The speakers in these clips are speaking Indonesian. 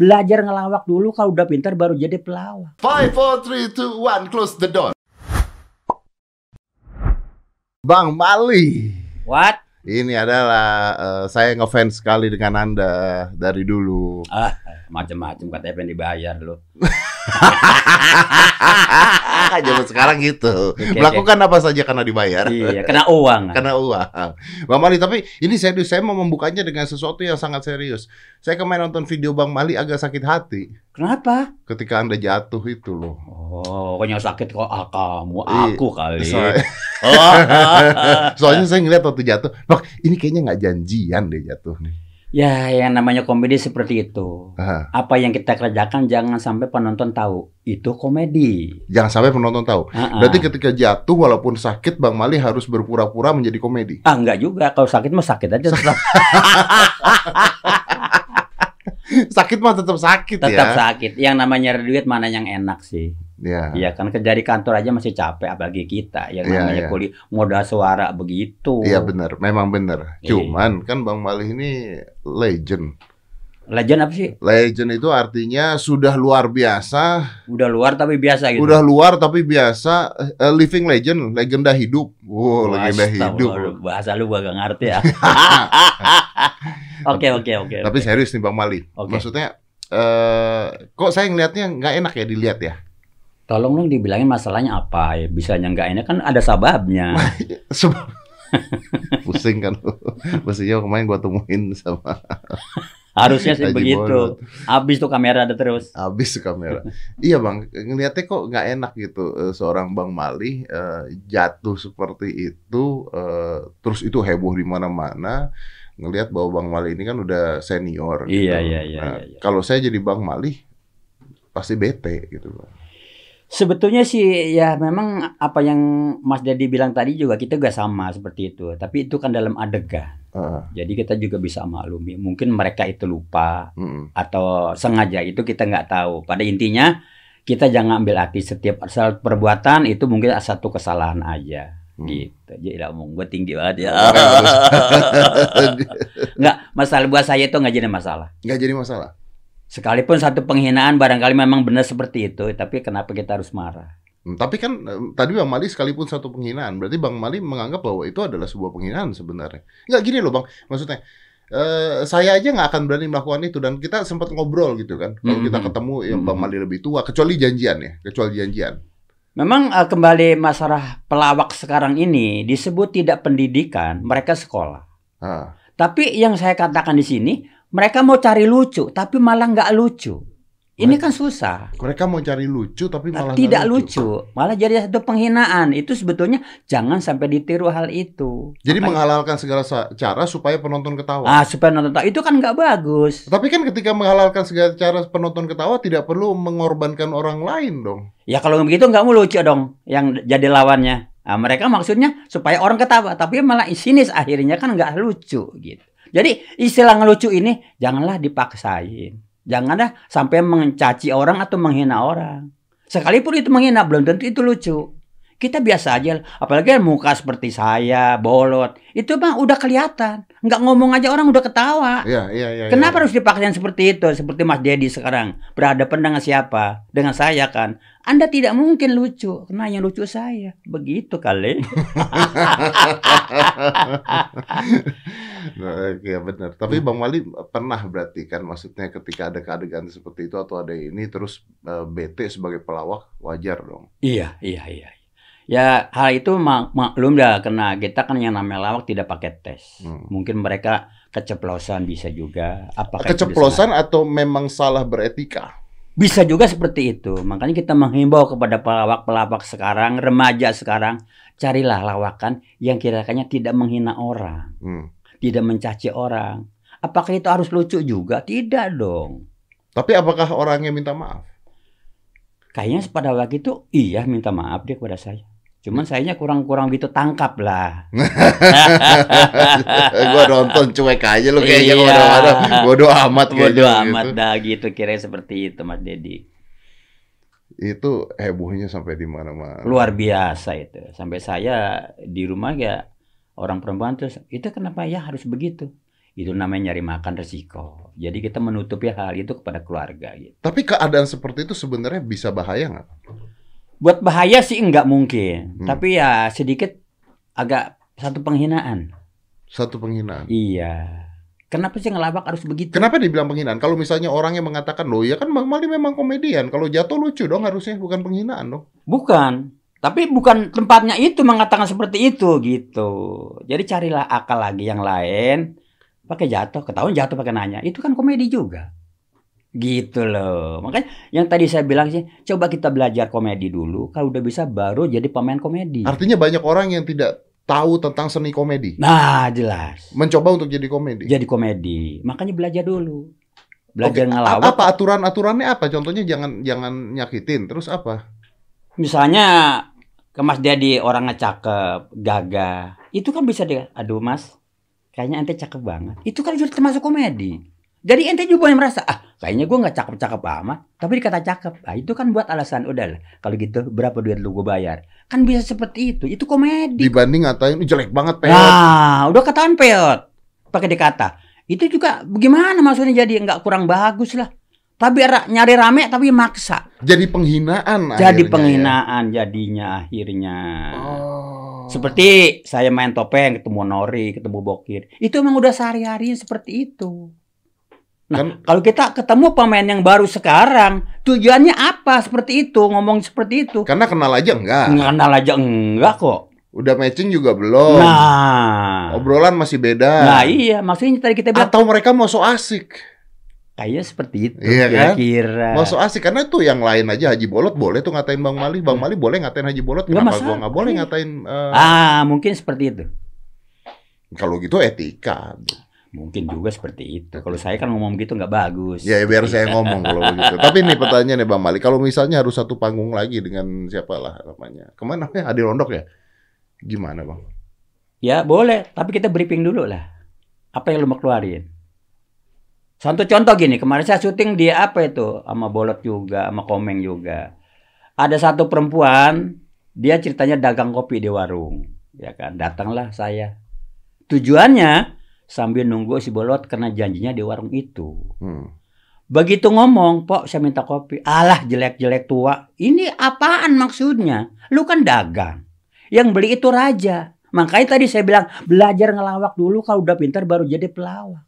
Belajar ngelawak dulu kalau udah pintar baru jadi pelawak. Five, four, three, two, one, close the door. Bang Mali, What? ini adalah eh, saya ngefans sekali dengan Anda dari dulu. Ah, macam-macam katanya pengen dibayar lo. Zaman sekarang gitu. Oke, Melakukan apa saja karena dibayar. iya, kena uang. Karena uang. Bang Mali, tapi ini serius. Saya mau membukanya dengan sesuatu yang sangat serius. Saya kemarin nonton video Bang Mali agak sakit hati Kenapa? ketika Anda jatuh itu loh. Oh, kok yang sakit kok ah, kamu, Iya, aku kali. Soalnya, Oh, soalnya saya ngeliat waktu jatuh, Bang, ini kayaknya nggak janjian deh jatuh nih. Ya, yang namanya komedi seperti itu. Ah, Apa yang kita kerjakan jangan sampai penonton tahu itu komedi. jangan sampai penonton tahu. Ah, ah. Berarti ketika jatuh walaupun sakit, Bang Mali harus berpura-pura menjadi komedi. Ah, enggak juga. Kalau sakit mah sakit aja tetap, sakit mah tetap sakit tetap ya. sakit. Yang namanya duit mana yang enak sih? Ya. Iya kan kerja di kantor aja masih capek apalagi kita yang Iya, namanya iya. kuliah modal suara begitu. Iya benar, memang benar. Iya. Cuman kan Bang Mali ini legend. Legend apa sih? Legend itu artinya sudah luar biasa, Udah luar tapi biasa gitu. udah luar tapi biasa, eh, living legend, legenda hidup. Wow, legenda Astagfirullah, hidup. lu Bahasa lu gak ngerti ya. Oke oke oke. Tapi oke. serius nih Bang Mali. Oke. Maksudnya eh kok saya ngelihatnya nggak enak ya dilihat ya? Tolong dong dibilangin masalahnya apa ya. Bisanya nggak enak kan ada sababnya. Sebab pusing kan. Mestinya kemarin gua temuin sama Harusnya sih begitu. Habis tuh kamera ada terus. habis tuh kamera. iya Bang, ngelihatnya kok nggak enak gitu eh, seorang Bang Mali eh, jatuh seperti itu eh, terus itu heboh di mana-mana. Ngelihat bahwa Bang Mali ini kan udah senior gitu. Iya, iya, iya, Nah, iya, iya. Kalau saya jadi Bang Mali pasti bete gitu Bang. Sebetulnya sih ya memang apa yang Mas Dedi bilang tadi juga kita juga sama seperti itu. Tapi itu kan dalam adegan. Ah, Jadi kita juga bisa maklumi. Mungkin mereka itu lupa mm, atau sengaja itu kita nggak tahu. Pada intinya kita jangan ambil hati setiap asal perbuatan itu mungkin satu kesalahan aja. mm. Gitu. Jadi lah omong gue tinggi banget ya. Nggak Nggak masalah buat saya itu nggak jadi masalah. jadi masalah. Sekalipun satu penghinaan barangkali memang benar seperti itu, tapi kenapa kita harus marah? Hmm, Tapi kan tadi Bang Mali sekalipun satu penghinaan, berarti Bang Mali menganggap bahwa itu adalah sebuah penghinaan sebenarnya. Nggak gini loh Bang, maksudnya eh, saya aja nggak akan berani melakukan itu dan kita sempat ngobrol gitu kan. Kalau Hmm, kita ketemu yang hmm, Bang. Mali lebih tua, kecuali janjian ya, kecuali janjian. Memang eh, kembali masalah pelawak sekarang ini disebut tidak pendidikan, mereka sekolah. Ah, Tapi yang saya katakan di sini, mereka mau cari lucu, tapi malah nggak lucu. Ini kan susah. mereka mau cari lucu tapi malah nggak tidak lucu. malah jadi satu penghinaan. Itu sebetulnya jangan sampai ditiru hal itu. Jadi Makanya- menghalalkan segala cara supaya penonton ketawa. ah supaya nonton tahu itu kan nggak bagus. Tapi kan ketika menghalalkan segala cara penonton ketawa tidak perlu mengorbankan orang lain dong. Ya kalau begitu nggak mau lucu dong yang jadi lawannya. Nah, mereka maksudnya supaya orang ketawa, tapi malah sinis akhirnya kan nggak lucu gitu. Jadi istilah ngelucu ini janganlah dipaksain. Janganlah sampai mencaci orang atau menghina orang. Sekalipun itu menghina belum tentu itu lucu. Kita biasa aja, apalagi muka seperti saya, bolot. Itu mah udah kelihatan. Nggak ngomong aja orang udah ketawa. Iya, iya, iya. Kenapa iya. harus dipaksain seperti itu? Seperti Mas Dedi sekarang berhadapan dengan siapa? Dengan saya kan. Anda tidak mungkin lucu, karena yang lucu saya. Begitu kali. Nah, Iya benar. Tapi Bang Mali pernah berarti kan maksudnya ketika ada keadegan seperti itu atau ada ini terus eh, bete sebagai pelawak wajar dong. iya, iya, iya. Ya hal itu mak maklum dah karena kita kan yang namanya lawak tidak pakai tes. Hmm. Mungkin mereka keceplosan bisa juga. Apakah Keceplosan atau memang salah beretika? Bisa juga seperti itu. Makanya kita menghimbau kepada pelawak-pelawak sekarang, remaja sekarang, carilah lawakan yang kira-kira tidak menghina orang. Hmm. tidak mencaci orang. Apakah itu harus lucu juga? Tidak dong. Tapi apakah orangnya minta maaf? Kayaknya pada waktu itu iya minta maaf dia kepada saya. Cuman sayanya kurang-kurang gitu tangkap lah. gua nonton cuek aja lu Iya. kayaknya bodo, bodo amat Bodoh gitu. amat dah gitu kira seperti itu Mas Dedi. Itu hebohnya sampai di mana-mana. Luar biasa itu. Sampai saya di rumah ya orang perempuan terus itu kenapa ya harus begitu? Itu namanya nyari makan resiko. Jadi kita menutupi hal itu kepada keluarga gitu. Tapi keadaan seperti itu sebenarnya bisa bahaya nggak? Buat bahaya sih enggak mungkin, Hmm. tapi ya sedikit agak satu penghinaan. Satu penghinaan. Iya. Kenapa sih ngelabak harus begitu? Kenapa dibilang penghinaan? Kalau misalnya orang yang mengatakan, loh ya kan Bang Mali memang komedian. Kalau jatuh lucu dong harusnya, bukan penghinaan dong. Bukan. Tapi bukan tempatnya itu mengatakan seperti itu gitu. Jadi carilah akal lagi yang lain. Pakai jatuh, ketahuan jatuh pakai nanya. Itu kan komedi juga. Gitu loh. Makanya yang tadi saya bilang sih, coba kita belajar komedi dulu. Kalau udah bisa baru jadi pemain komedi. Artinya banyak orang yang tidak tahu tentang seni komedi. Nah, jelas. Mencoba untuk jadi komedi. Jadi komedi. Makanya belajar dulu. Belajar Oke, ngelawak. Apa aturan-aturannya apa? Contohnya jangan jangan nyakitin. Terus apa? Misalnya ke Mas Dedi orangnya cakep, gagah. Itu kan bisa dia, aduh Mas, kayaknya ente cakep banget. Itu kan sudah termasuk komedi. Jadi ente juga yang merasa, ah kayaknya gue nggak cakep-cakep amat. Tapi dikata cakep. Nah, itu kan buat alasan, udah lah. Kalau gitu berapa duit lu gue bayar? Kan bisa seperti itu. Itu komedi. Dibanding ngatain "Ini jelek banget peot. Nah, udah kataan peot. Pakai dikata. Itu juga bagaimana maksudnya jadi nggak kurang bagus lah. Tapi nyari rame tapi maksa. Jadi penghinaan. Jadi akhirnya, penghinaan jadinya akhirnya. ya. Oh. Seperti saya main topeng, ketemu Nori, ketemu Bokir. Itu emang udah sehari-hari seperti itu. Nah, Kan- kalau kita ketemu pemain yang baru sekarang, tujuannya apa seperti itu, ngomong seperti itu? Karena kenal aja enggak. Nggak kenal aja enggak kok. Udah matching juga belum. Nah, Obrolan masih beda. nah iya, maksudnya tadi kita bilang Atau mereka mau so asik. kayaknya seperti itu Iya kan? kira-kira. Mau so asik karena tuh yang lain aja Haji Bolot boleh tuh ngatain Bang Mali, Bang Mali boleh ngatain Haji Bolot. Kenapa masalah. gua nggak boleh ngatain eh, Ah, mungkin seperti itu. kalau gitu etika. Mungkin juga seperti itu. Kalau saya kan ngomong gitu nggak bagus. Ya biar saya ngomong kalau begitu. Tapi ini pertanyaannya Bang Mali, kalau misalnya harus satu panggung lagi dengan siapa lah namanya? Ke mana ya? Adi Rondok ya? Gimana Bang? Ya boleh, tapi kita briefing dulu lah. Apa yang lu mau keluarin? Contoh contoh gini, kemarin saya syuting di apa itu sama Bolot juga, sama Komeng juga. Ada satu perempuan, dia ceritanya dagang kopi di warung, ya kan? Datanglah saya. Tujuannya sambil nunggu si Bolot karena janjinya di warung itu. Hmm. Begitu ngomong, Pok, saya minta kopi. Alah, jelek-jelek tua. Ini apaan maksudnya? Lu kan dagang. Yang beli itu raja. Makanya tadi saya bilang, belajar ngelawak dulu kalau udah pintar baru jadi pelawak.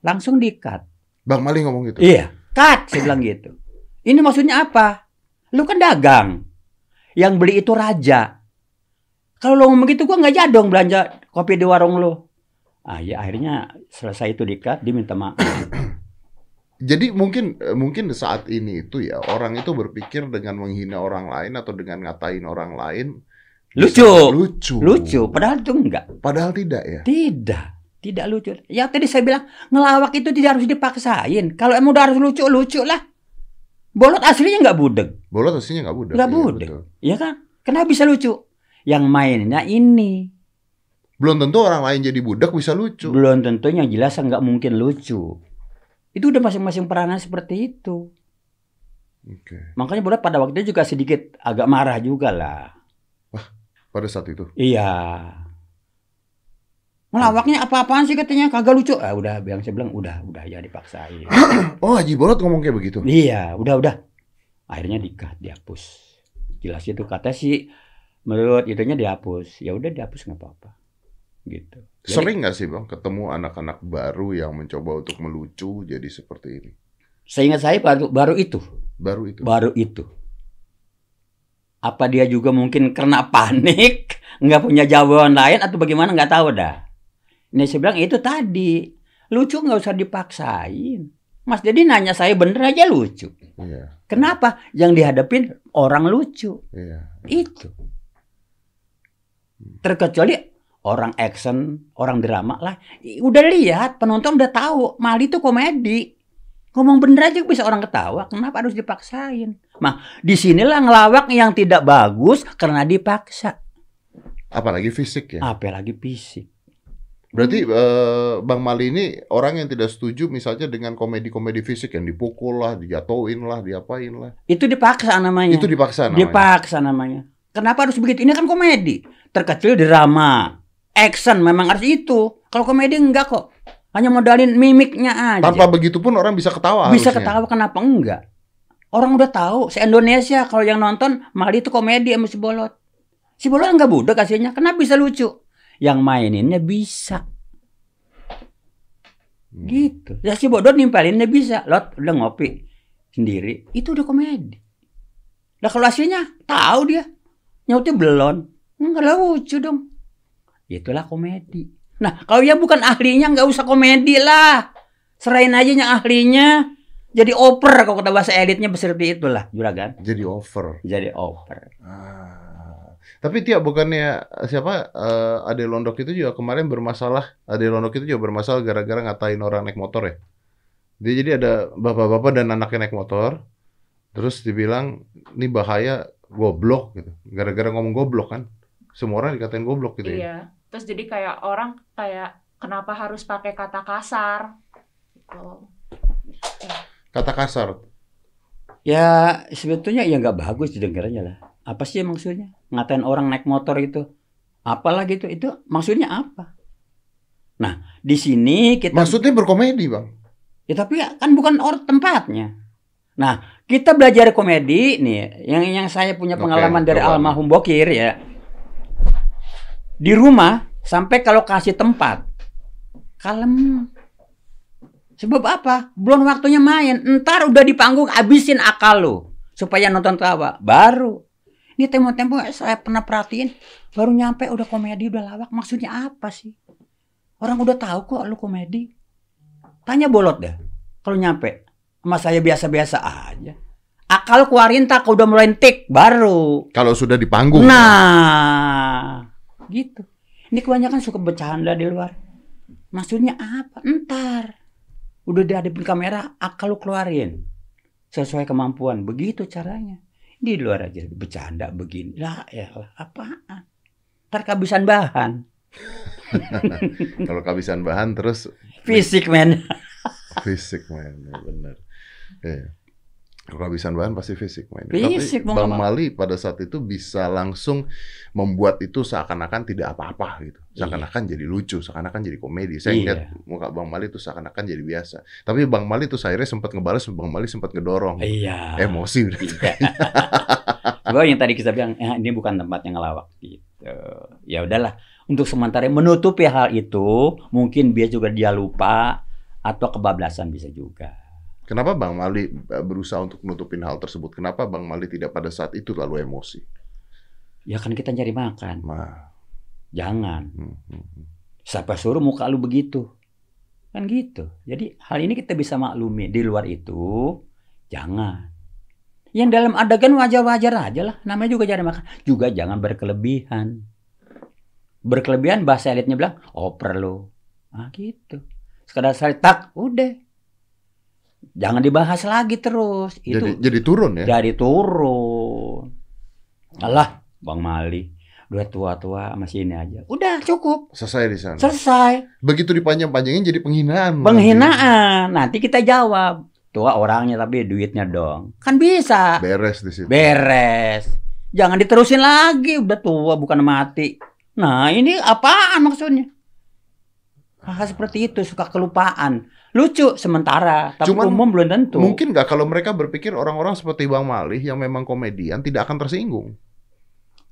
Langsung di-cut. Bang Mali ngomong gitu. Iya, cut, saya bilang gitu. Ini maksudnya apa? Lu kan dagang. Yang beli itu raja. Kalau lo ngomong gitu, gua nggak jadi dong belanja kopi di warung lo. Ah ya akhirnya selesai itu di-cut, dia minta maaf. Jadi mungkin eh, mungkin saat ini itu ya orang itu berpikir dengan menghina orang lain atau dengan ngatain orang lain Lucu. lucu. Lucu, padahal itu enggak. Padahal tidak ya. Tidak, tidak lucu. Ya tadi saya bilang ngelawak itu tidak harus dipaksain. Kalau emang udah harus lucu, lucu lah. Bolot aslinya nggak budeg, Bolot aslinya nggak budak. Nggak Iya, betul. ya kan? Kenapa bisa lucu? Yang mainnya ini Belum tentu orang lain jadi budak bisa lucu. belum tentu yang jelas nggak mungkin lucu. Itu udah masing-masing peranan seperti itu. Oke. Makanya Bolot pada waktu itu juga sedikit agak marah juga lah. Pada saat itu. Iya. Ngelawaknya apa-apaan sih katanya kagak lucu. Ah udah, yang saya bilang udah, udah ya dipaksain. Oh Haji Bolot ngomong kayak begitu. Iya, udah udah. Akhirnya dikat, dihapus. Jelas itu kata sih menurut itunya dihapus. Ya udah dihapus nggak apa-apa. Gitu. Jadi, Sering nggak sih bang ketemu anak-anak baru yang mencoba untuk melucu jadi seperti ini? seingat saya baru baru itu, Baru itu. baru itu. Apa dia juga mungkin karena panik, nggak punya jawaban lain atau bagaimana nggak tahu dah. Ini saya bilang itu tadi lucu nggak usah dipaksain. Mas jadi nanya saya bener aja lucu. Iya, Kenapa? Yang dihadapin orang lucu. iya. Itu. Terkecuali orang action, orang drama lah. Udah lihat, penonton udah tahu. Mali itu komedi. Ngomong bener aja bisa orang ketawa. Kenapa harus dipaksain? Nah, di sinilah ngelawak yang tidak bagus karena dipaksa. Apalagi fisik ya. Apalagi fisik. Berarti eh, Bang Mali ini orang yang tidak setuju misalnya dengan komedi-komedi fisik yang dipukul lah, dijatuhin lah, diapain lah. Itu dipaksa namanya. Itu dipaksa namanya. Dipaksa namanya. Kenapa harus begitu? Ini kan komedi. Terkecil drama. Action memang harus itu. Kalau komedi enggak kok. Hanya modalin mimiknya aja. Tanpa begitu pun orang bisa ketawa. Bisa harusnya. ketawa kenapa enggak? Orang udah tahu, se Indonesia kalau yang nonton Mali itu komedi sama si Bolot. Si Bolot enggak budek hasilnya, kenapa bisa lucu? Yang maininnya bisa. Hmm. Gitu. Ya si Bolot nimpelinnya bisa. Lot udah ngopi sendiri, itu udah komedi. Lah kalau hasilnya tahu dia nyautnya belon, enggak lucu dong. Itulah komedi. Nah, kalau yang bukan ahlinya nggak usah komedi lah. Serain aja yang ahlinya. Jadi oper kalau kata bahasa elitnya seperti itulah juragan. Jadi over. Jadi oper. Ah. Tapi tiap bukannya siapa eh, Ade Londok itu juga kemarin bermasalah. Ade Londok itu juga bermasalah gara-gara ngatain orang naik motor ya. Dia jadi ada bapak-bapak dan anaknya naik motor. Terus dibilang ini bahaya goblok gitu. Gara-gara ngomong goblok kan. Semua orang dikatain goblok gitu ya. Terus jadi kayak orang kayak kenapa harus pakai kata kasar? Gitu. Kata kasar. Ya sebetulnya ya nggak bagus didengarnya lah. Apa sih maksudnya? Ngatain orang naik motor itu. Apalah gitu. Itu maksudnya apa? Nah, di sini kita Maksudnya berkomedi, Bang. Ya tapi kan bukan orang tempatnya. Nah, kita belajar komedi nih, yang yang saya punya pengalaman dari coba. almarhum Bokir ya. Di rumah sampai kalau kasih tempat kalem. Sebab apa? Belum waktunya main. Ntar udah di panggung abisin akal lu supaya nonton tawa. Baru. Ini tempo-tempo saya pernah perhatiin baru nyampe udah komedi udah lawak. Maksudnya apa sih? Orang udah tahu kok lu komedi. Tanya bolot deh. Kalau nyampe sama saya biasa-biasa aja. Akal keluarin tak udah mulai tik baru. Kalau sudah di panggung. Nah, gitu. Ini kebanyakan suka bercanda di luar. Maksudnya apa? Entar. Udah dihadapin kamera, akal lu keluarin. Sesuai kemampuan. Begitu caranya. Di luar aja bercanda begini. Lah, ya lah, apaan? Ntar kehabisan bahan. Kalau kehabisan bahan terus Fisik, men. fisik main ya, benar. Iya. Kehabisan bahan pasti fisik main. Fisik, Tapi Bang. Mali pada saat itu bisa langsung membuat itu seakan-akan tidak apa-apa gitu. Seakan-akan jadi lucu, seakan-akan jadi komedi. Saya Iya. ingat muka Bang Mali itu seakan-akan jadi biasa. Tapi Bang Mali itu akhirnya sempat ngebales, Bang Mali sempat ngedorong. Iya. Emosi. Iya. Sebab yang tadi kita bilang, eh, ini bukan tempatnya ngelawak gitu. Ya udahlah, untuk sementara menutupi hal itu, mungkin biar juga dia lupa atau kebablasan bisa juga. Kenapa Bang Mali eh, berusaha untuk menutupin hal tersebut? Kenapa Bang Mali tidak pada saat itu lalu emosi? Ya kan kita nyari makan, Nah, jangan. hmm, hmm, hmm. Siapa suruh muka lu begitu? Kan gitu. Jadi hal ini kita bisa maklumi. Di luar itu, jangan. Yang dalam adegan wajar-wajar aja lah. Namanya juga cari makan. Juga jangan berkelebihan. Berkelebihan bahasa elitnya bilang, oper lu. Nah gitu. Sekadar saya tak, udah. Jangan dibahas lagi terus. Itu Jadi jadi turun ya? dari turun. Alah, Bang Mali. Udah tua-tua masih ini aja. Udah cukup. Selesai di sana. Selesai. Begitu dipanjang-panjangin jadi penghinaan. Penghinaan. Nanti kita jawab. Tua orangnya tapi duitnya dong. Kan bisa. Beres di situ. Beres. Jangan diterusin lagi. Udah tua bukan mati. Nah ini apaan maksudnya? Hal seperti itu suka kelupaan. Lucu sementara. Tapi Cuman umum belum tentu. Mungkin nggak kalau mereka berpikir orang-orang seperti Bang Malih yang memang komedian tidak akan tersinggung.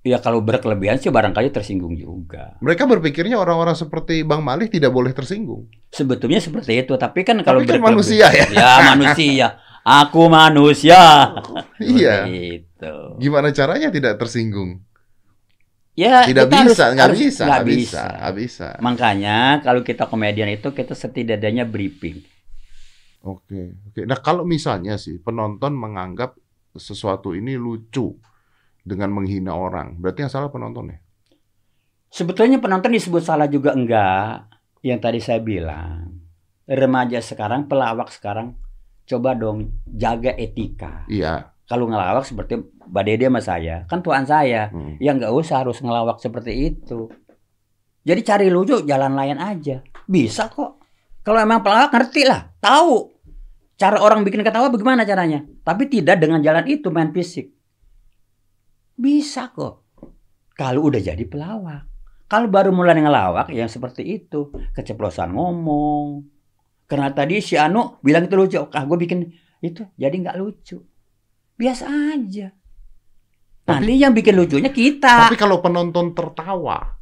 Ya kalau berkelebihan sih barangkali tersinggung juga. Mereka berpikirnya orang-orang seperti Bang Malih tidak boleh tersinggung. Sebetulnya seperti itu. Tapi kan kalau Tapi kan manusia ya. Ya manusia. Aku manusia. Iya. Itu. Gimana caranya tidak tersinggung? Ya, Tidak kita bisa, harus- nggak bisa, nggak bisa, nggak bisa. Makanya kalau kita komedian itu kita setidaknya briefing. Oke, oke. Nah kalau misalnya sih penonton menganggap sesuatu ini lucu dengan menghina orang, berarti yang salah penontonnya. Sebetulnya penonton disebut salah juga enggak. Yang tadi saya bilang. Remaja sekarang, pelawak sekarang, coba dong jaga etika. Iya. Kalau ngelawak seperti Mbak Dede sama saya, kan tuan saya. Hmm. Ya nggak usah harus ngelawak seperti itu. Jadi cari lucu jalan lain aja. Bisa kok. Kalau emang pelawak ngerti lah, tahu cara orang bikin ketawa bagaimana caranya. Tapi tidak dengan jalan itu main fisik. Bisa kok. Kalau udah jadi pelawak. Kalau baru mulai ngelawak yang seperti itu, keceplosan ngomong. Karena tadi si Anu bilang itu lucu, ah gue bikin itu jadi nggak lucu. Biasa aja. Nanti yang bikin lucunya kita. Tapi kalau penonton tertawa,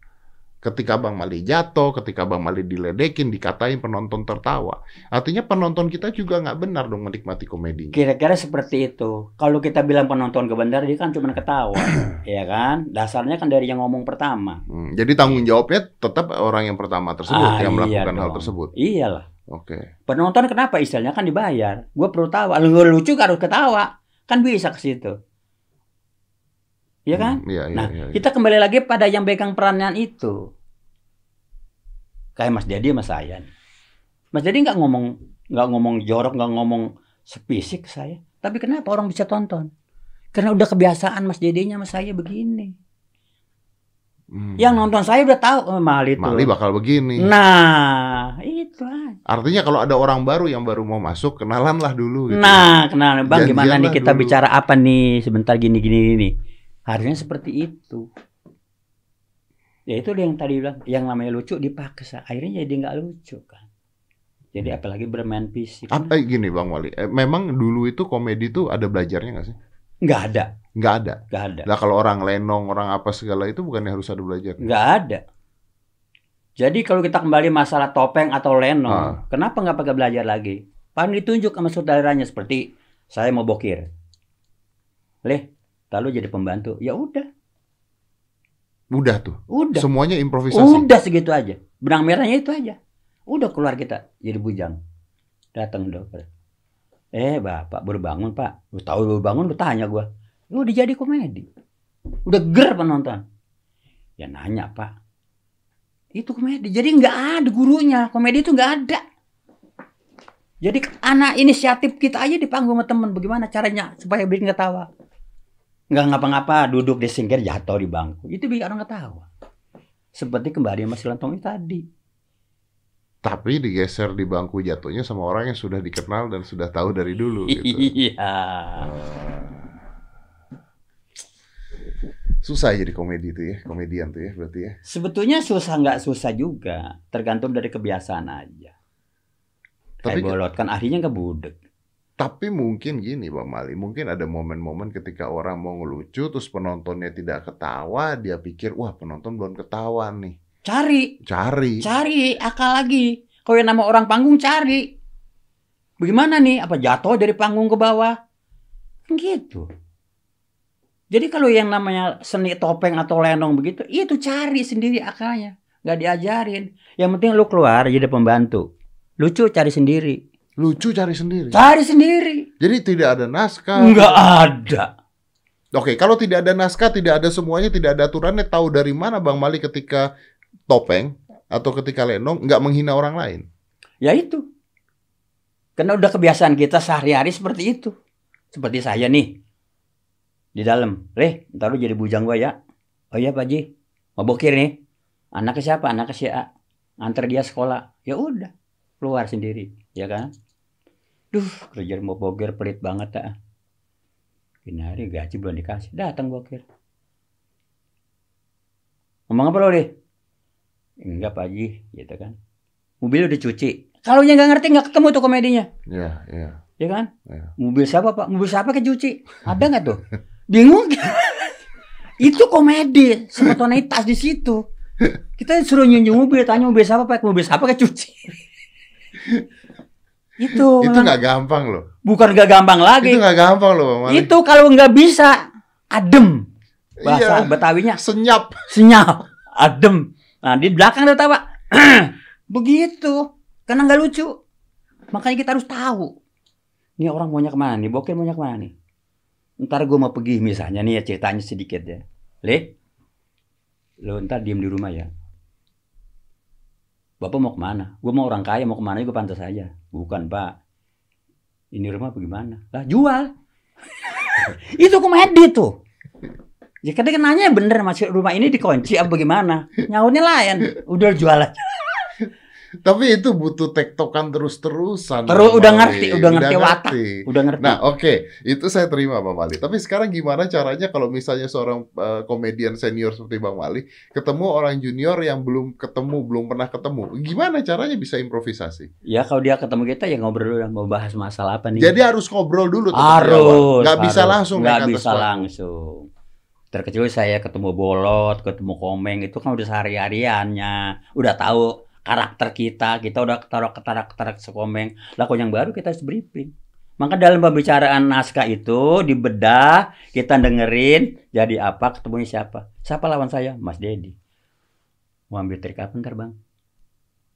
ketika Bang Mali jatuh, ketika Bang Mali diledekin, dikatain penonton tertawa, artinya penonton kita juga nggak benar dong menikmati komedinya. Kira-kira seperti itu. Kalau kita bilang penonton kebenar, dia kan cuma ketawa, ya kan? Dasarnya kan dari yang ngomong pertama. Hmm, jadi tanggung jawabnya tetap orang yang pertama tersebut Ah, yang iya melakukan hal dong. tersebut. Iyalah. Oke. Penonton kenapa istilahnya kan dibayar? Gue perlu tawa. Lu lucu harus ketawa. Kan bisa ke situ. Iya kan? Hmm, Iya, iya, Nah, iya, iya. kita kembali lagi pada yang pegang peranan itu. Kayak Mas Dedi sama saya. nih. Mas Dedi nggak ngomong nggak ngomong jorok, nggak ngomong sepisik saya. Tapi kenapa orang bisa tonton? Karena udah kebiasaan Mas Dedinya sama saya begini. Hmm. Yang nonton saya udah tahu oh, Mali itu. Mali bakal begini. Nah, itu. Artinya kalau ada orang baru yang baru mau masuk, kenalanlah dulu. Gitu. Nah, kenal Bang gimana nih kita dulu. bicara apa nih sebentar gini gini nih. Harusnya seperti itu. Ya itu yang tadi bilang, yang namanya lucu dipaksa. Akhirnya jadi nggak lucu kan. Jadi apalagi bermain fisik. Apa gini Bang Wali? Eh, memang dulu itu komedi tuh ada belajarnya nggak sih? Nggak ada, Nggak ada. nggak ada, Lah kalau orang lenong, orang apa segala itu bukannya harus ada belajar? nggak ada. Jadi kalau kita kembali masalah topeng atau lenong, Ah. kenapa nggak pakai belajar lagi? Paling ditunjuk sama saudaranya seperti saya mau bokir. Leh, lalu jadi pembantu. Ya udah, Udah tuh. udah. Semuanya improvisasi. Udah segitu aja. Benang merahnya itu aja. Udah keluar kita jadi bujang. Datang dokter. Eh bapak baru bangun pak. Lu tahu baru bangun lu tanya gua. Lu udah jadi komedi. Udah ger penonton. Ya nanya pak. Itu komedi. Jadi nggak ada gurunya. Komedi itu nggak ada. Jadi anak inisiatif kita aja di panggung sama temen. Bagaimana caranya supaya bikin ketawa. Nggak ngapa-ngapa duduk di singgir jatuh di bangku. Itu bikin orang ketawa. Seperti kembali Lantong itu tadi. Tapi digeser di bangku jatuhnya sama orang yang sudah dikenal dan sudah tahu dari dulu. Gitu. Iya. Susah jadi komedi itu ya, komedian tuh ya berarti ya. Sebetulnya susah nggak susah juga, tergantung dari kebiasaan aja. Tapi Kayak bolot kan akhirnya nggak budek. tapi mungkin gini Bang Mali, mungkin ada momen-momen ketika orang mau ngelucu terus penontonnya tidak ketawa, dia pikir wah penonton belum ketawa nih. Cari, Cari. cari akal lagi. Kalau yang nama orang panggung cari. Bagaimana nih? Apa jatuh dari panggung ke bawah? Kan gitu. Jadi kalau yang namanya seni topeng atau lenong begitu, itu cari sendiri akalnya. Nggak diajarin. Yang penting lu keluar jadi pembantu. Lucu cari sendiri. Lucu cari sendiri. Cari sendiri. Jadi tidak ada naskah. Nggak ada. Oke, kalau tidak ada naskah, tidak ada semuanya, tidak ada aturannya, tahu dari mana Bang Mali ketika topeng atau ketika lenong nggak menghina orang lain? Ya itu. Karena udah kebiasaan kita sehari-hari seperti itu. Seperti saya nih. Di dalam. Leh, ntar lu jadi bujang gua ya. Oh iya Pak Ji. Mau bokir nih. Anaknya siapa? Anaknya si A. Antar dia sekolah. Ya udah. Keluar sendiri. Ya kan? Duh, kerja mau bokir pelit banget ah. Ini hari gaji belum dikasih. Datang bokir. Ngomong apa lo deh? Enggak Pak Ji. Gitu kan. Mobil udah cuci. Kalau yang nggak ngerti nggak ketemu tuh komedinya. Ya, ya. Ya kan? Ya. Mobil siapa pak? Mobil siapa kecuci? Ada nggak tuh? Bingung. itu komedi, spontanitas di situ. Kita suruh nyunjung mobil, tanya mobil siapa pak? Mobil siapa kecuci? itu Itu memang nggak gampang loh. bukan gak gampang Itu lagi. nggak gampang loh Bang Mali. Itu kalau nggak bisa adem. Bahasa Iya. Betawinya Senyap. senyap, adem. Nah di belakang ada tawa. Begitu, karena nggak lucu. Makanya kita harus tahu. Ini orang maunya ke mana nih? Bokir maunya ke mana nih? Ntar gue mau pergi misalnya nih ya ceritanya sedikit ya. Le, lo ntar diem di rumah ya. Bapak mau ke mana? Gue mau orang kaya mau ke mana juga pantas saja. Bukan pak. Ini rumah bagaimana? Lah jual. Itu komedi tuh. Ya kadang nanya bener masih rumah ini dikunci apa bagaimana? Nyautnya lain. Udah jual aja. Tapi itu butuh tektokan terus-terusan. Terus udah ngerti, udah ngerti watak. Udah ngerti. Nah, oke, itu saya terima Bang Mali. Tapi sekarang gimana caranya kalau misalnya seorang eh, komedian senior seperti Bang Mali ketemu orang junior yang belum ketemu, belum pernah ketemu, gimana caranya bisa improvisasi? ya kalau dia ketemu kita ya ngobrol dulu mau bahas masalah apa nih. Jadi harus ngobrol dulu awal. harus. Nggak bisa langsung atas bisa panggung. langsung. Terkecuali saya ketemu bolot, ketemu komeng itu kan udah sehari-hariannya, udah tahu karakter kita, kita udah taruh ketarak-ketarak sekomeng. Lah yang baru kita harus briefing. Maka dalam pembicaraan naskah itu dibedah, kita dengerin, jadi apa, ketemunya siapa. Siapa lawan saya? Mas Dedi. Mau ambil trik apa ntar bang?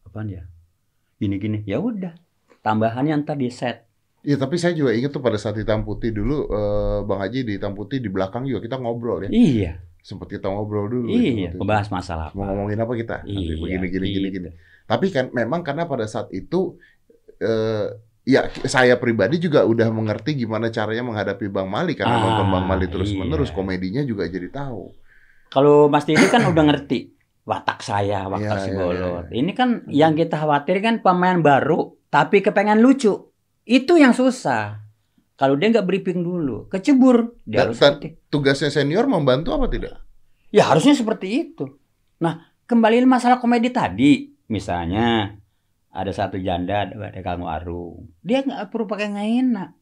Apaan ya? Gini-gini, ya udah. Tambahannya ntar di set. Iya, tapi saya juga ingat tuh pada saat hitam putih dulu, eh, Bang Haji di hitam putih di belakang juga kita ngobrol ya. Iya, Sempat kita ngobrol dulu. iya. itu waktu itu. Membahas masalah Mau apa. ngomongin apa kita? Iya, begini, gini, gini, gitu. gini. Tapi kan memang karena pada saat itu, eh, ya saya pribadi juga udah mengerti gimana caranya menghadapi Bang Mali karena Ah, nonton Bang Mali terus menerus, iya. komedinya juga jadi tahu. Kalau Mas Didi kan udah ngerti watak saya, watak si iya, Bolot. iya. Ini kan yang kita khawatir kan pemain baru, tapi kepengen lucu. Itu yang susah. Kalau dia nggak briefing dulu, kecebur. Dia Dan- harus dan-. Tugasnya senior membantu apa tidak? Ya harusnya seperti itu. Nah, kembali masalah komedi tadi, misalnya ada satu janda ada, Kang Warung, dia nggak perlu pakai enak.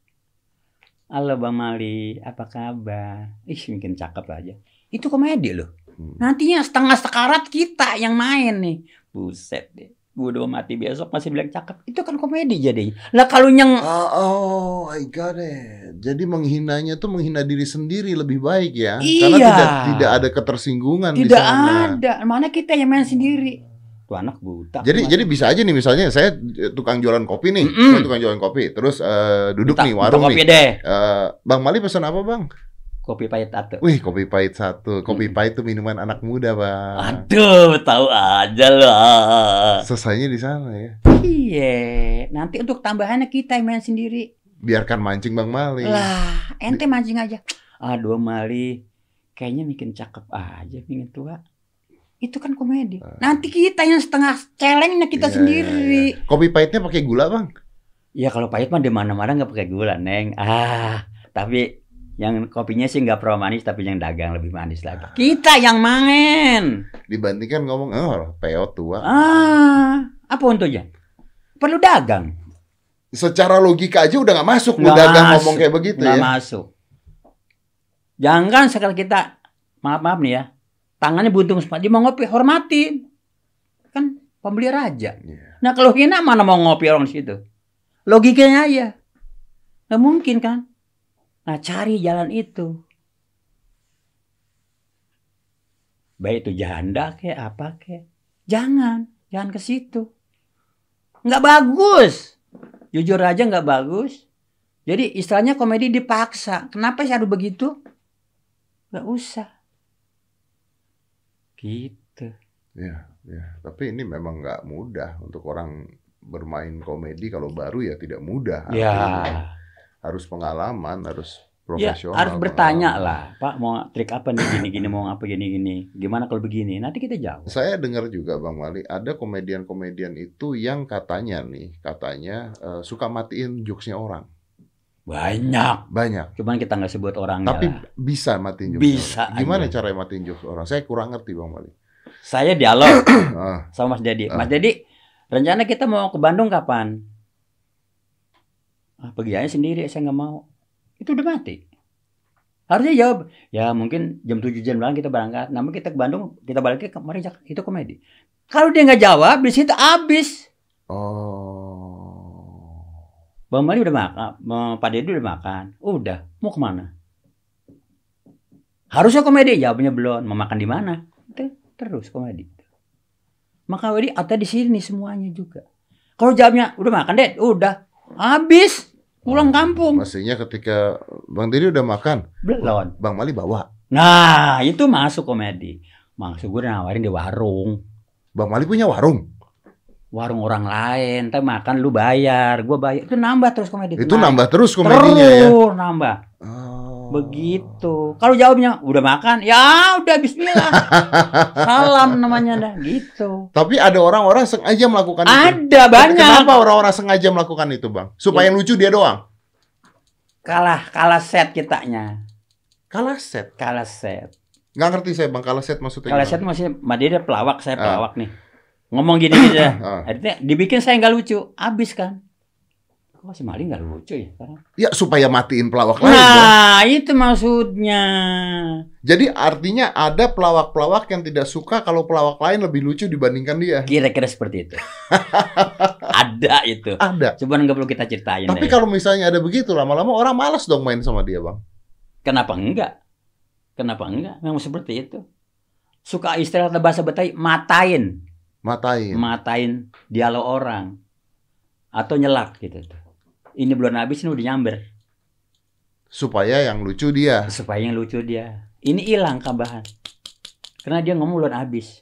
Halo Bang Mali, apa kabar? Ih, mungkin cakep aja. Itu komedi loh. Hmm. Nantinya setengah sekarat kita yang main nih. Buset deh. Gue udah mati besok masih bilang cakep. Itu kan komedi jadinya. Lah kalau yang Oh, oh, I got it. Jadi menghinanya tuh menghina diri sendiri lebih baik ya, karena Iya. tidak tidak ada ketersinggungan di tidak sana. ada. Mana kita yang main sendiri. Tuh anak buta. Jadi Mas. jadi bisa aja nih misalnya saya tukang jualan kopi nih, Mm-mm. saya tukang jualan kopi, terus eh, duduk Minta- nih warung kopi nih. deh. Eh, bang Mali pesan apa bang? Kopi pahit atau. Wih kopi pahit satu, kopi Mm. pahit itu minuman anak muda bang. Aduh, tahu aja lah. Selesainya di sana ya. Iya, nanti untuk tambahannya kita yang main sendiri. Biarkan mancing bang Mali. Lah, ente mancing aja. Aduh, Mali, kayaknya bikin cakep aja, bikin tua. Itu kan komedi. Nanti kita yang setengah celengnya kita iya, sendiri. iya. Kopi pahitnya pakai gula bang? Ya kalau pahit mah di mana-mana nggak pakai gula, Neng. Ah, tapi yang kopinya sih nggak pro manis, tapi yang dagang lebih manis lagi. Kita yang main. Dibandingkan ngomong, oh peo tua. Ah, apa untungnya? Perlu dagang. Secara logika aja udah nggak masuk lu dagang masuk. ngomong kayak begitu nggak ya. masuk. Jangan sekali kita maaf maaf nih ya, tangannya buntung sempat dia mau ngopi hormatin, kan pembeli raja. Iya. Nah kalau hina mana mau ngopi orang situ? Logikanya aja, nggak mungkin kan? Nah cari jalan itu. Baik itu janda kayak apa kayak, jangan, jangan ke situ. Nggak bagus, jujur aja nggak bagus. Jadi istilahnya komedi dipaksa. Kenapa sih harus begitu? Nggak usah. Gitu. Ya, ya. Tapi ini memang nggak mudah untuk orang bermain komedi kalau baru ya tidak mudah. Ya. Harus pengalaman, harus Ya, profesional. harus bertanya pengalaman. lah, Pak mau trik apa nih gini-gini, mau apa gini-gini, gimana kalau begini, nanti kita jawab. Saya dengar juga Bang Mali, ada komedian-komedian itu yang katanya nih, katanya eh, suka matiin jokesnya orang. Banyak, Banyak. cuman kita nggak sebut orangnya Tapi lah. bisa matiin jokes. Bisa orang. Gimana aja. cara matiin jokes orang? Saya kurang ngerti Bang Mali. Saya dialog Ah, sama Mas Dedi. Ah. Mas Dedi, rencana kita mau ke Bandung kapan? Ah, pergi aja sendiri, saya nggak mau. Itu udah mati. Harusnya jawab, ya mungkin jam 7 jam malam kita berangkat. Namun kita ke Bandung, kita balik ke kemarin itu komedi. Kalau dia nggak jawab, di situ habis. oh. Bang Mali udah makan, Pak Dedi udah makan. Udah, mau ke mana? Harusnya komedi, jawabnya belum. Mau makan di mana? Terus komedi. Maka Wedi atau di sini semuanya juga. Kalau jawabnya udah makan deh, udah habis pulang kampung Mestinya ketika Bang Didi udah makan, belum. Bang Mali bawa. Nah itu masuk komedi. Maksud gue nawarin di warung, Bang Mali punya warung. warung orang lain. Tapi makan lu bayar, gue bayar. Itu nambah terus komedi. Itu nambah terus komedinya ya. terus nambah. Oh. Begitu. Kalau jawabnya udah makan, ya udah bismillah. Salam namanya dah gitu. Tapi ada orang-orang sengaja melakukan itu. Ada banyak. Kenapa orang-orang sengaja melakukan itu, Bang? Supaya yang lucu dia doang. Kalah kalah set kitanya. Kalah set. Kalah set. Nggak ngerti saya, Bang. Kalah set maksudnya Kalah set masih dia dia pelawak, saya Ah. pelawak nih. Ngomong gini gitu ya. Ah. Akhirnya dibikin saya nggak lucu, habis kan. Kok si Mali nggak lucu ya sekarang? Ya, supaya matiin pelawak lain. Nah, itu maksudnya. Jadi artinya ada pelawak-pelawak yang tidak suka kalau pelawak lain lebih lucu dibandingkan dia. Kira-kira seperti itu. Ada itu. Ada. Cuman nggak perlu kita ceritain Tapi kalau misalnya ada begitu, lama-lama orang malas dong main sama dia, Bang. Kenapa enggak? Kenapa enggak? Memang seperti itu. Suka istilah atau bahasa Betawi, matain. Matain. Matain dialog orang. Atau nyelak gitu tuh. Ini belum habis, ini udah nyamber. supaya yang lucu dia. Supaya yang lucu dia. Ini hilang kabahan. Karena dia ngomong belum habis.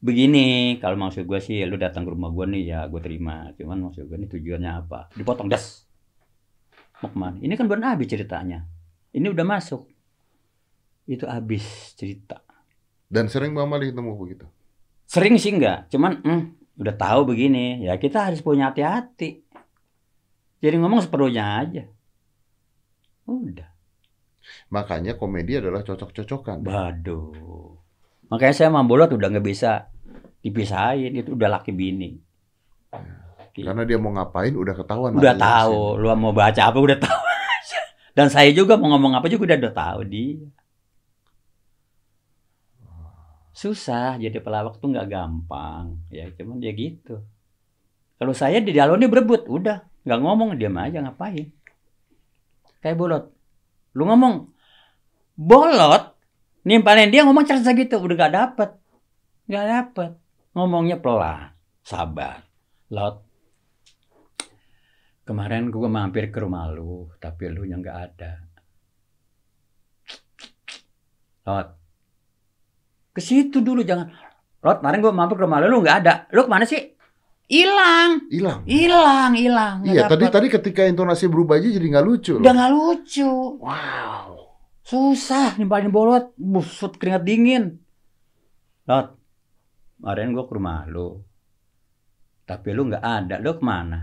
Begini, kalau maksud gue sih, lu datang ke rumah gue nih, ya gue terima. Cuman maksud gue nih tujuannya apa? Dipotong, das. Mau ke mana? Ini kan belum habis ceritanya. Ini udah masuk. Itu habis cerita. Dan sering Bang Mali ketemu begitu. Sering sih enggak, cuman hmm, udah tahu begini, ya kita harus punya hati-hati. Jadi ngomong seperlunya aja. Udah. Makanya komedi adalah cocok-cocokan. Waduh. Makanya saya sama Bolot udah nggak bisa dipisahin, itu udah laki bini. Karena dia mau ngapain udah ketahuan. Udah tahu, lu mau baca apa udah tahu. Dan saya juga mau ngomong apa juga udah, udah tahu dia. Susah jadi pelawak tuh nggak gampang, ya cuman dia gitu. Kalau saya di ini berebut, udah nggak ngomong diam aja ngapain? Kayak bolot, lu ngomong bolot, nimpalin dia ngomong cerita gitu, udah gak dapet, nggak dapet. Ngomongnya pelan, sabar, lot, Kemarin gue mampir ke rumah lu, tapi lu yang nggak ada. Lot, ke situ dulu jangan. Lot, kemarin gue mampir ke rumah lu, lu nggak ada. Lu ke mana sih? Hilang, Hilang. hilang, hilang. Iya, tadi dapet. tadi ketika intonasi berubah aja jadi nggak lucu. udah nggak lucu. Wow. Susah nimpalin bolot, busut keringat dingin. Lot, kemarin gue ke rumah lu, tapi lu nggak ada. Lu ke mana?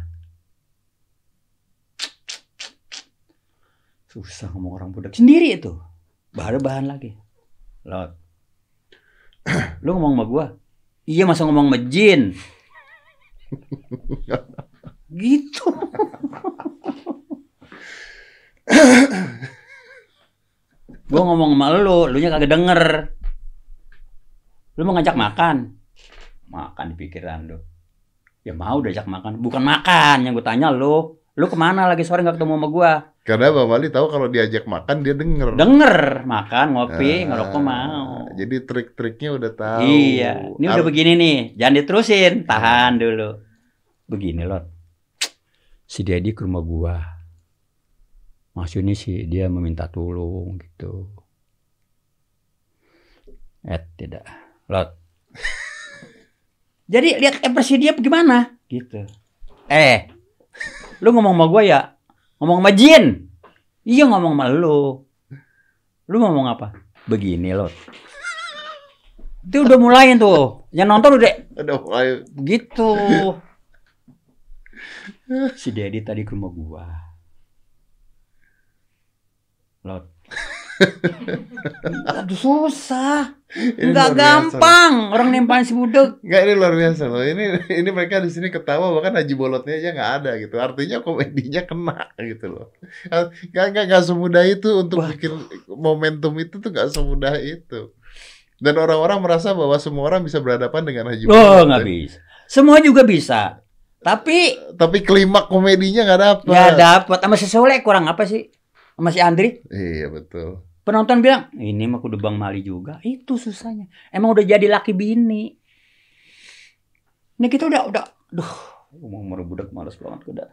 Susah ngomong orang budak sendiri itu. Baru bahan lagi. Lot, lu ngomong sama gua? Iya masa ngomong sama jin? Gitu. Gua ngomong sama lu, lu nya kagak denger. Lu mau ngajak makan? Makan di pikiran lu. Ya mau diajak makan. Bukan makan yang gue tanya lu. Lu ke mana lagi sore nggak ketemu sama gua? Karena Bang Mali tahu kalau diajak makan dia denger. Denger, makan, ngopi, Ah, ngerokok mau. Jadi trik-triknya udah tahu. Iya, ini udah Ar- begini nih, jangan diterusin, tahan dulu. Begini loh, si Dedi ke rumah gua. Maksudnya sih dia meminta tolong gitu. Eh tidak, lot. Jadi lihat ekspresi dia gimana, gitu. Eh, lu ngomong sama gua ya, ngomong sama Jin. Iya ngomong sama lu. Lu ngomong apa? Begini loh. Itu udah mulai tuh. Yang nonton udah Aduh, ayo. gitu. Si Dedi tadi ke rumah gua. Lot. Aduh susah. Ini Enggak luar biasa. gampang orang nempelin si budek. Enggak ini luar biasa loh. Ini ini mereka di sini ketawa bahkan Haji Bolotnya aja nggak ada gitu. Artinya komedinya kena gitu loh. Nggak nggak nggak semudah itu untuk Wah. bikin momentum itu tuh nggak semudah itu. Dan orang-orang merasa bahwa semua orang bisa berhadapan dengan Haji Oh, Bolot. nggak bisa. Semua juga bisa. Tapi Tapi klimak komedinya nggak dapet. nggak dapat. Sama si Soleh kurang apa sih? Sama si Andri. Iya betul. Penonton bilang, ini mah kudu Bang Mali juga. Itu susahnya. Emang udah jadi laki bini. Ini kita udah, udah, duh, ngomong sama budak males banget udah.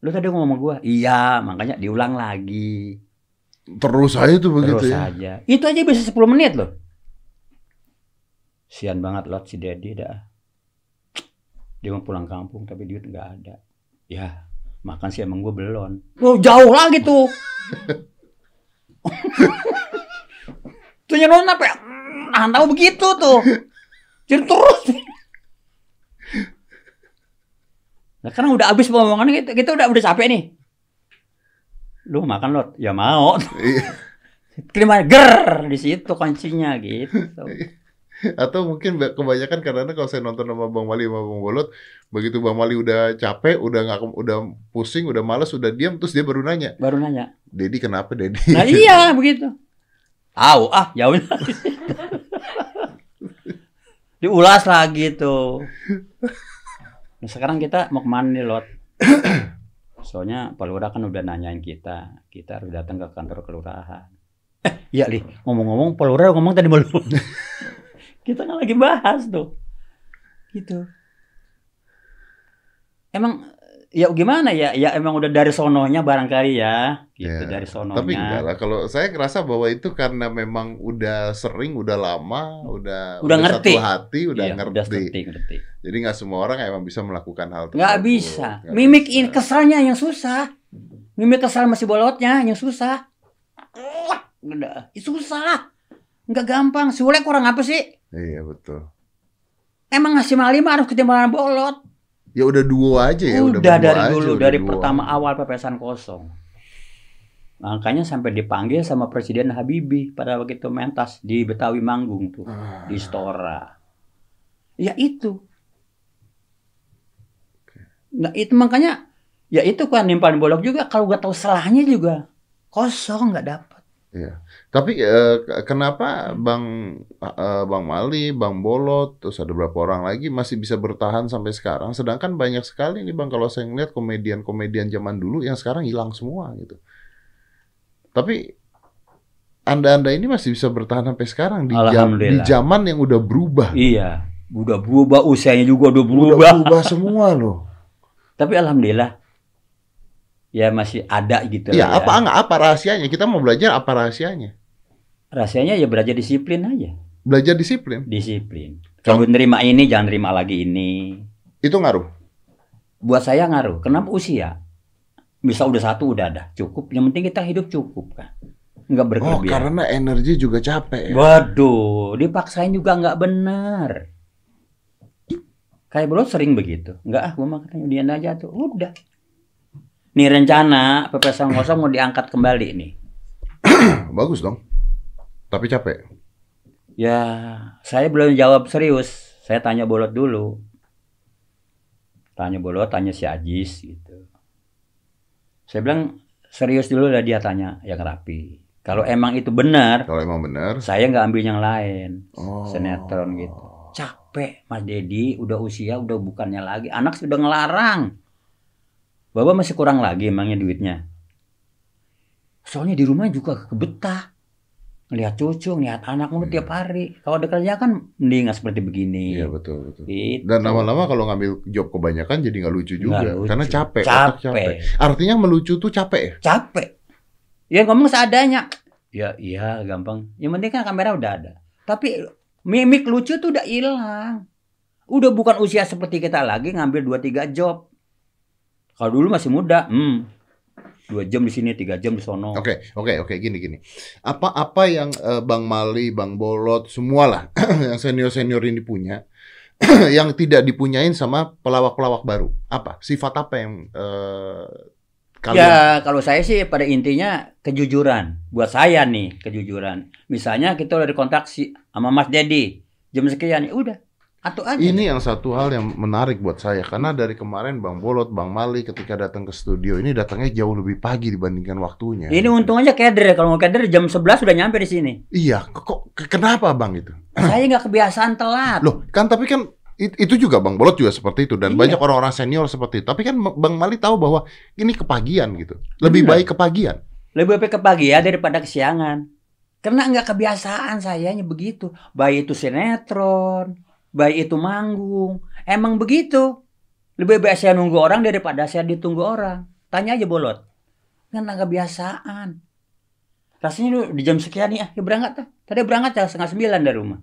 Lu tadi ngomong sama gua, iya, makanya diulang lagi. Terus aja tuh begitu Terus ya. aja. Itu aja bisa 10 menit loh. Sian banget lot si Dedi dah. Dia mau pulang kampung tapi duit nggak ada. Ya, makan sih emang gua belum. Oh, jauh lagi tuh. tuh nyenon apa ya? Nah, tahu begitu tuh. Jadi terus. Nah, kan udah habis ngomongan kita, kita udah udah capek nih. Lu makan lot? Ya mau. Iya. Terima ger di situ kuncinya gitu. Atau mungkin ba- kebanyakan karena kalau saya nonton sama Bang Mali sama Bang Bolot, begitu Bang Mali udah capek, udah nggak udah pusing, udah males, udah diam, terus dia baru nanya, Baru nanya. Dedi kenapa Dedi? Nah iya begitu. Tahu ah ya udah. Diulas lagi tuh. Nah, sekarang kita mau ke mana nih Lot? Soalnya Pak Lurah kan udah nanyain kita, kita harus datang ke kantor kelurahan. Eh, iya li, ngomong-ngomong Pak Lurah ngomong tadi belum. kita kan lagi bahas tuh. Gitu. Emang ya gimana ya? Ya emang udah dari sononya barangkali ya, gitu Ya, dari sononya. Tapi enggak lah, kalau saya ngerasa bahwa itu karena memang udah sering, udah lama, udah Udah ngerti. satu hati, udah Iya, ngerti. Udah ngerti, ngerti. Jadi nggak semua orang emang bisa melakukan hal tersebut. Nggak bisa. Nggak Mimik bisa. ini kesalnya yang susah. Mimik kesal masih bolotnya yang susah. Udah, itu susah. Nggak gampang. Si kurang apa sih? Iya betul. Emang ngasih mali mah harus ketimbangan bolot. Ya udah duo aja ya, udah, berdua dari aja, dulu, udah dari duo. pertama awal pepesan kosong. Makanya sampai dipanggil sama Presiden Habibie pada waktu itu mentas di Betawi Manggung tuh, Ah, di Stora. Ya itu. Nah itu makanya ya itu kan nimpain bolok juga kalau nggak tahu salahnya juga kosong nggak dapat. Tapi eh, ke- kenapa Bang eh, Bang Mali, Bang Bolot, terus ada berapa orang lagi masih bisa bertahan sampai sekarang? Sedangkan banyak sekali nih Bang kalau saya ngeliat komedian-komedian zaman dulu yang sekarang hilang semua gitu. Tapi anda-anda ini masih bisa bertahan sampai sekarang di, jam, di zaman yang udah berubah. Iya, udah berubah usianya juga udah Udah berubah. berubah semua loh. Tapi alhamdulillah ya masih ada gitu Iya, ya. apa enggak apa rahasianya? Kita mau belajar apa rahasianya? Rasanya ya belajar disiplin aja, Belajar disiplin. disiplin. Kalau nerima ini jangan terima lagi ini. Itu ngaruh. Buat saya ngaruh. Kenapa usia? Bisa udah satu udah ada, cukup. Yang penting kita hidup cukup kan, nggak Oh, berlebihan. karena energi juga capek ya. Waduh, dipaksain juga nggak benar. Kayak bro sering begitu. Nggak ah, gua mah katanya dian aja tuh. Udah. Nih rencana pepesan kosong mau diangkat kembali nih. Bagus dong. Tapi capek. Ya, saya belum jawab serius. Saya tanya bolot dulu. Tanya bolot, tanya si Ajis gitu. Saya bilang serius dulu lah dia tanya yang rapi. Kalau emang itu benar, Kalau emang benar. saya nggak ambil yang lain. Oh. Sinetron gitu. Capek Mas Dedi, udah usia udah bukannya lagi. Anak sudah ngelarang. Bapak masih kurang lagi emangnya duitnya. Soalnya di rumah juga kebetah. Ngelihat cucu, ngelihat anak mulu tiap hari. Kalau ada kerja kan mending nggak seperti begini. Iya betul betul. Gitu. Dan lama-lama kalau ngambil job kebanyakan jadi nggak lucu juga Nggak lucu. karena capek, otak Capek. Artinya melucu tuh capek ya? Capek. Ya ngomong seadanya. Ya iya gampang. Yang penting kan kamera udah ada. Tapi mimik lucu tuh udah hilang. Udah bukan usia seperti kita lagi ngambil 2 3 job. Kalau dulu masih muda, hmm. Dua jam di sini, tiga jam di sono. Oke oke oke gini gini. Apa apa yang eh, Bang Mali, Bang Bolot, semualah yang senior senior ini punya yang tidak dipunyain sama pelawak-pelawak baru? Apa sifat apa yang eh, kalian? Ya, kalau saya sih pada intinya kejujuran. Buat saya nih, kejujuran. Misalnya kita udah dikontak si sama Mas Dedi jam sekian, ya udah. Atau aja. Ini yang satu hal yang menarik buat saya karena dari kemarin Bang Bolot, Bang Mali ketika datang ke studio ini datangnya jauh lebih pagi dibandingkan waktunya. Ini untung aja keder. Kalau mau keder jam 11 sudah nyampe di sini. Iya, kok kenapa Bang itu? Saya nggak kebiasaan telat. Loh, kan tapi kan it- itu juga Bang Bolot juga seperti itu dan Iya. banyak orang-orang senior seperti itu. Tapi kan Bang Mali tahu bahwa ini kepagian gitu. Lebih Benar. baik kepagian. Lebih baik ke pagi ya daripada kesiangan. Karena nggak kebiasaan sayanya begitu. Baik itu sinetron, baik itu manggung. Emang begitu. Lebih baik saya nunggu orang daripada saya ditunggu orang. Tanya aja bolot. Kan nggak kebiasaan. Rasanya lu di jam sekian nih, ah, ya berangkat tuh. Tadi berangkat ya setengah sembilan dari rumah.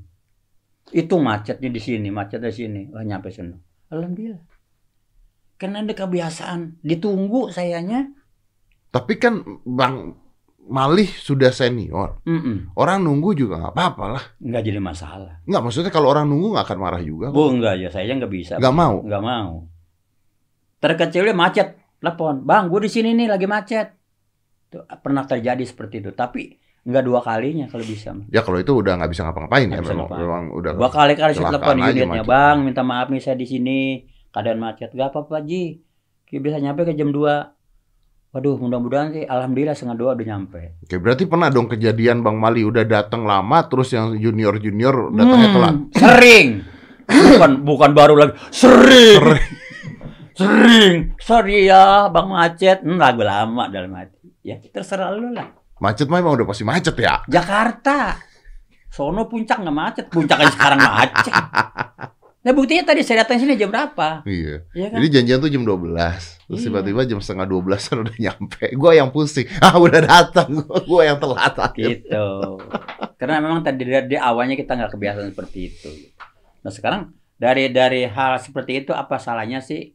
Itu macetnya di sini, macetnya di sini. Wah nyampe sana. Alhamdulillah. Karena ada kebiasaan. Ditunggu sayanya. Tapi kan Bang Malih sudah senior. Mm-mm. Orang nunggu juga nggak apa-apa lah. Nggak jadi masalah. Nggak, maksudnya kalau orang nunggu nggak akan marah juga. Bu, enggak ya, saya nggak bisa. Nggak mau. Nggak mau. Terkecilnya macet, telepon. Bang, gue di sini nih lagi macet. Tuh, pernah terjadi seperti itu. Tapi nggak dua kalinya kalau bisa. Ya kalau itu udah nggak bisa ngapa-ngapain ya. Nggak bisa Memang, memang udah. Dua kali kali saya telepon unitnya, bang, minta maaf nih saya di sini keadaan macet. Gak apa-apa Ji, Kita bisa nyampe ke jam 2 Waduh, mudah-mudahan sih, alhamdulillah setengah dua udah nyampe. Oke, berarti pernah dong kejadian Bang Mali udah datang lama, terus yang junior junior datangnya Hmm, telat. Sering, bukan bukan baru lagi, sering, sering. Sorry ya, bang macet. Hmm, lagu lama dalam hati. Ya terserah lu lah. Macet mah emang udah pasti macet ya. Jakarta, sono puncak nggak macet, puncaknya sekarang macet. Nah buktinya tadi saya datang sini jam berapa? Iya. Ya kan? Jadi janjian tuh jam 12. Terus Iya. tiba-tiba jam setengah 12 kan udah nyampe. Gua yang pusing. Ah, udah datang. Gua, gua yang telat akhirnya. gitu. Karena memang tadi dari awalnya kita nggak kebiasaan seperti itu. Nah sekarang dari dari hal seperti itu apa salahnya sih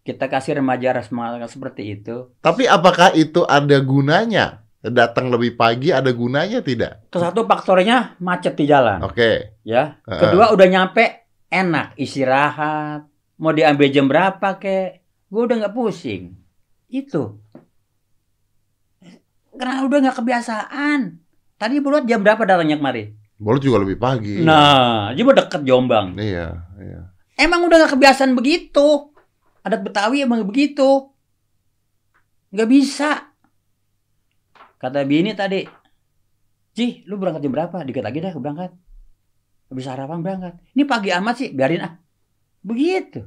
kita kasih remaja semangat seperti itu? Tapi apakah itu ada gunanya? Datang lebih pagi ada gunanya tidak? Ke satu faktornya macet di jalan, Oke. ya. Heeh. Kedua udah nyampe enak istirahat. Mau diambil jam berapa kek? Gue udah nggak pusing. Itu. Karena udah nggak kebiasaan. Tadi buat jam berapa datangnya kemari? Boleh juga lebih pagi. Nah, jadi mau deket Jombang. Iya, iya. Emang udah gak kebiasaan begitu. Adat Betawi emang begitu. Gak bisa. Kata bini tadi, Ji, lu berangkat jam berapa? Dikit lagi dah berangkat. Habis sarapan berangkat. Ini pagi amat sih, biarin ah. Begitu.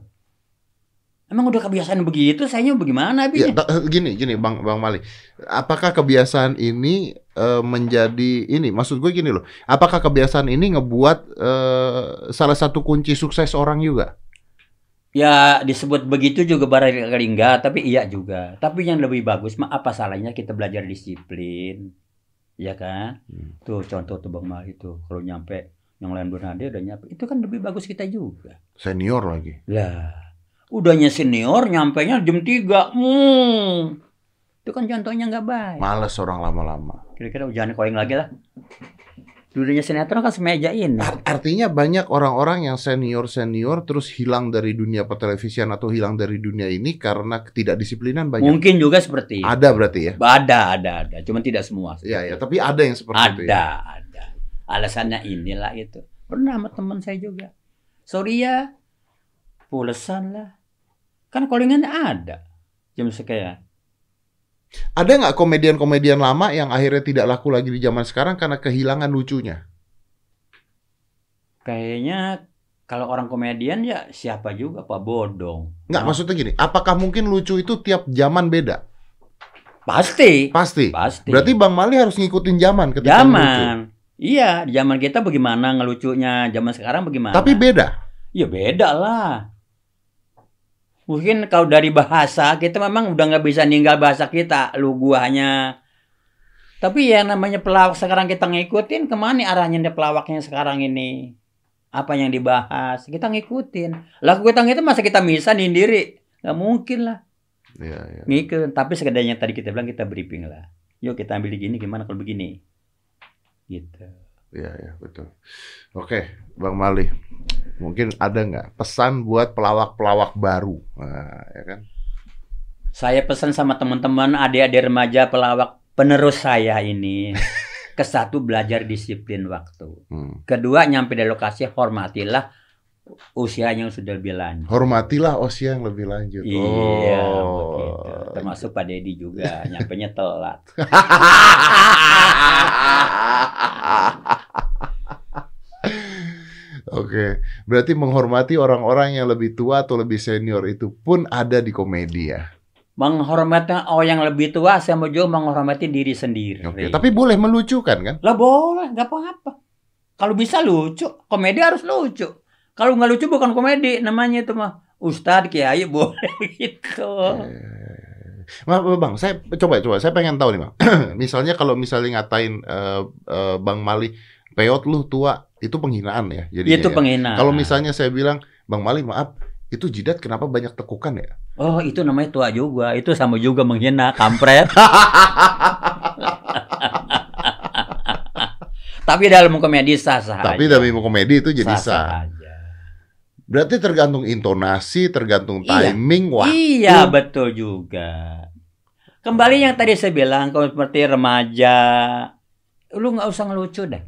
Emang udah kebiasaan begitu, sayanya bagaimana Ya, Bi? ta- gini, gini, Bang, Bang Mali. Apakah kebiasaan ini eh, menjadi ini? Maksud gue gini loh. Apakah kebiasaan ini ngebuat eh, salah satu kunci sukses orang juga? Ya disebut begitu juga barangkali enggak, tapi iya juga. Tapi yang lebih bagus mah apa salahnya kita belajar disiplin. Ya kan? Hmm. Tuh contoh tuh Bang Mali tuh kalau nyampe yang lain belum ada udah nyampe. Itu kan lebih bagus kita juga. Senior lagi. Lah, udahnya senior nyampe nya jam 3. Hmm. Itu kan contohnya nggak baik. Males orang lama-lama. Kira-kira jangan koing lagi lah. Dulunya sinetron kan semeja ini. Ar- Artinya banyak orang-orang yang senior-senior terus hilang dari dunia pertelevisian atau hilang dari dunia ini karena ketidakdisiplinan banyak. Mungkin juga seperti itu. Ada berarti ya? Ada, ada, ada. Cuman tidak semua. Iya, ya. Tapi ada yang seperti itu Ada, ya. ada. Alasannya inilah itu. Pernah sama teman saya juga. Sorry ya, pulesan lah. Kan callingan ada. Jam sekian. Ada nggak komedian-komedian lama yang akhirnya tidak laku lagi di zaman sekarang karena kehilangan lucunya? Kayaknya kalau orang komedian ya siapa juga Pak Bodong. Nggak, Nah, maksudnya gini. Apakah mungkin lucu itu tiap zaman beda? Pasti. Pasti. Pasti. Berarti Bang Mali harus ngikutin zaman ketika lucu. Iya, di zaman kita bagaimana ngelucunya, zaman sekarang bagaimana? Tapi beda. Ya beda lah. Mungkin kalau dari bahasa kita memang udah nggak bisa ninggal bahasa kita, lu guanya. Tapi yang namanya pelawak sekarang kita ngikutin ke mana arahnya dia pelawaknya sekarang ini? Apa yang dibahas? Kita ngikutin. Lah kita itu masa kita bisa sendiri? Nggak mungkin lah. Iya, iya. Ngikut. Tapi sekedarnya tadi kita bilang kita briefing lah. Yuk kita ambil gini gimana kalau begini? Gitu. Iya, iya, betul. Oke, Bang Mali. Mungkin ada nggak pesan buat pelawak-pelawak baru? Nah, ya kan? Saya pesan sama teman-teman adik-adik remaja pelawak penerus saya ini. Ke satu belajar disiplin waktu. Hmm. Kedua nyampe di lokasi hormatilah usia yang sudah lebih lanjut. Hormatilah usia yang lebih lanjut. Iya, Oh. begitu. Termasuk Pak Dedi juga, nyampe telat. Oke, berarti menghormati orang-orang yang lebih tua atau lebih senior itu pun ada di komedi ya. Menghormati orang yang lebih tua sama juga menghormati diri sendiri. Oke, tapi boleh melucukan kan? Lah boleh, nggak apa-apa. Kalau bisa lucu, komedi harus lucu. Kalau nggak lucu bukan komedi, namanya itu mah Ustadz Kiai boleh gitu. Ma- Bang, saya coba coba saya pengen tahu nih, Bang. misalnya kalau misalnya ngatain eh, eh, Bang Mali, peot lu tua, itu penghinaan ya. Jadi Itu penghinaan. Kalau misalnya saya bilang, Bang Mali, maaf, itu jidat kenapa banyak tekukan ya? Oh, itu namanya tua juga. Itu sama juga menghina, kampret. Tapi dalam komedi sah-sah Tapi aja. dalam komedi itu jadi Sah-sah sah. aja. Berarti tergantung intonasi, tergantung Iya. timing, waktu. Iya, betul juga. Kembali yang tadi saya bilang, kalau seperti remaja, lu nggak usah ngelucu dah.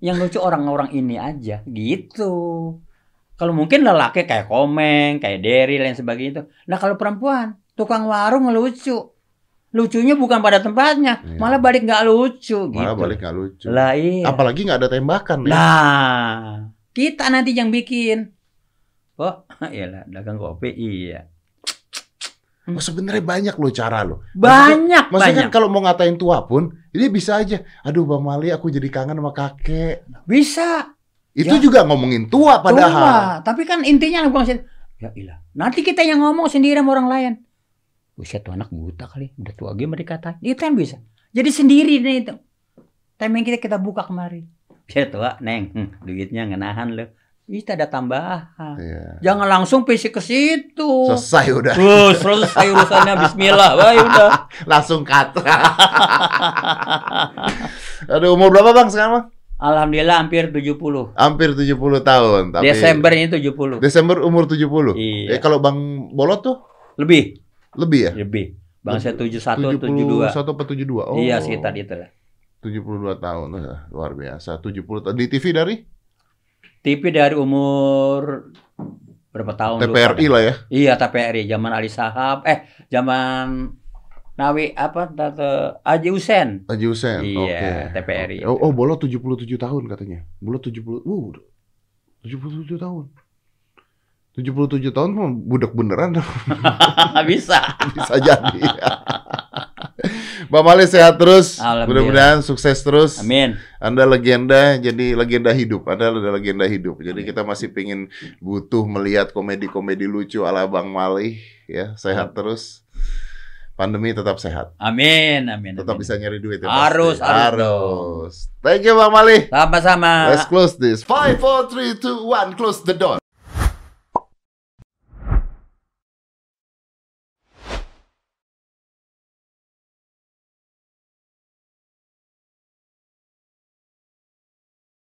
Yang lucu orang-orang ini aja, gitu. Kalau mungkin lelaki kayak Komeng, kayak Derry, lain sebagainya itu. Nah kalau perempuan, tukang warung ngelucu. Lucunya bukan pada tempatnya, Iya. malah balik nggak lucu Malah gitu. balik nggak lucu. Lah iya. Apalagi nggak ada tembakan ya. Nah, kita nanti yang bikin. Oh, iyalah dagang kopi, iya. Oh, sebenarnya banyak loh cara loh. Banyak, Maksudnya banyak. kan kalau mau ngatain tua pun, ini bisa aja. Aduh Bang Mali, aku jadi kangen sama kakek. Bisa. Itu Ya. juga ngomongin tua padahal. Tua. Tapi kan intinya bukan sih. Ya ilah. Nanti kita yang ngomong sendiri sama orang lain. Buset tuh anak buta kali. Udah tua game dikatain. Itu kan bisa. Jadi sendiri nih itu. Timing kita kita buka kemari. Ya tua, Neng. Hmm, duitnya nggak nahan Kita ada tambahan. Iya. Jangan langsung fisik ke situ. Selesai udah. Uh, selesai urusannya Bismillah. Wah, ya udah. Langsung cut. Aduh, umur berapa Bang sekarang Bang? Alhamdulillah hampir 70. Hampir 70 tahun. Tapi Desember ini 70. Desember umur 70. Iya. Eh, kalau Bang Bolot tuh Lebih, lebih ya? lebih. Bang saya 71, 72. 71 apa 72? Oh. Iya sekitar itu lah. 72 tahun. Luar biasa. 70 tahun. Di TV dari TV dari umur berapa tahun? TPRI lah ya. Iya TPRI, zaman Ali Sahab, eh zaman Nawi apa Tante Aji Husen. Haji Hussein. Iya, Oke. TPRI. Oke. Oh, oh, Bolot 77 tahun katanya. Bolot 70. Uh, 77 tahun. 77 tahun mah budak beneran Bisa. bisa jadi. Bang Mali sehat terus. Mudah-mudahan sukses terus. Amin. Anda legenda, jadi legenda hidup. Anda adalah legenda hidup. Jadi kita masih pingin butuh melihat komedi-komedi lucu ala Bang Mali. Ya, sehat terus. Pandemi tetap sehat. Amin. Amin. Tetap amin. bisa nyari duit ya. Harus, pasti. harus harus. Thank you Bang Mali. Sama-sama. Let's close this. Five, four, three, two, one. Close the door.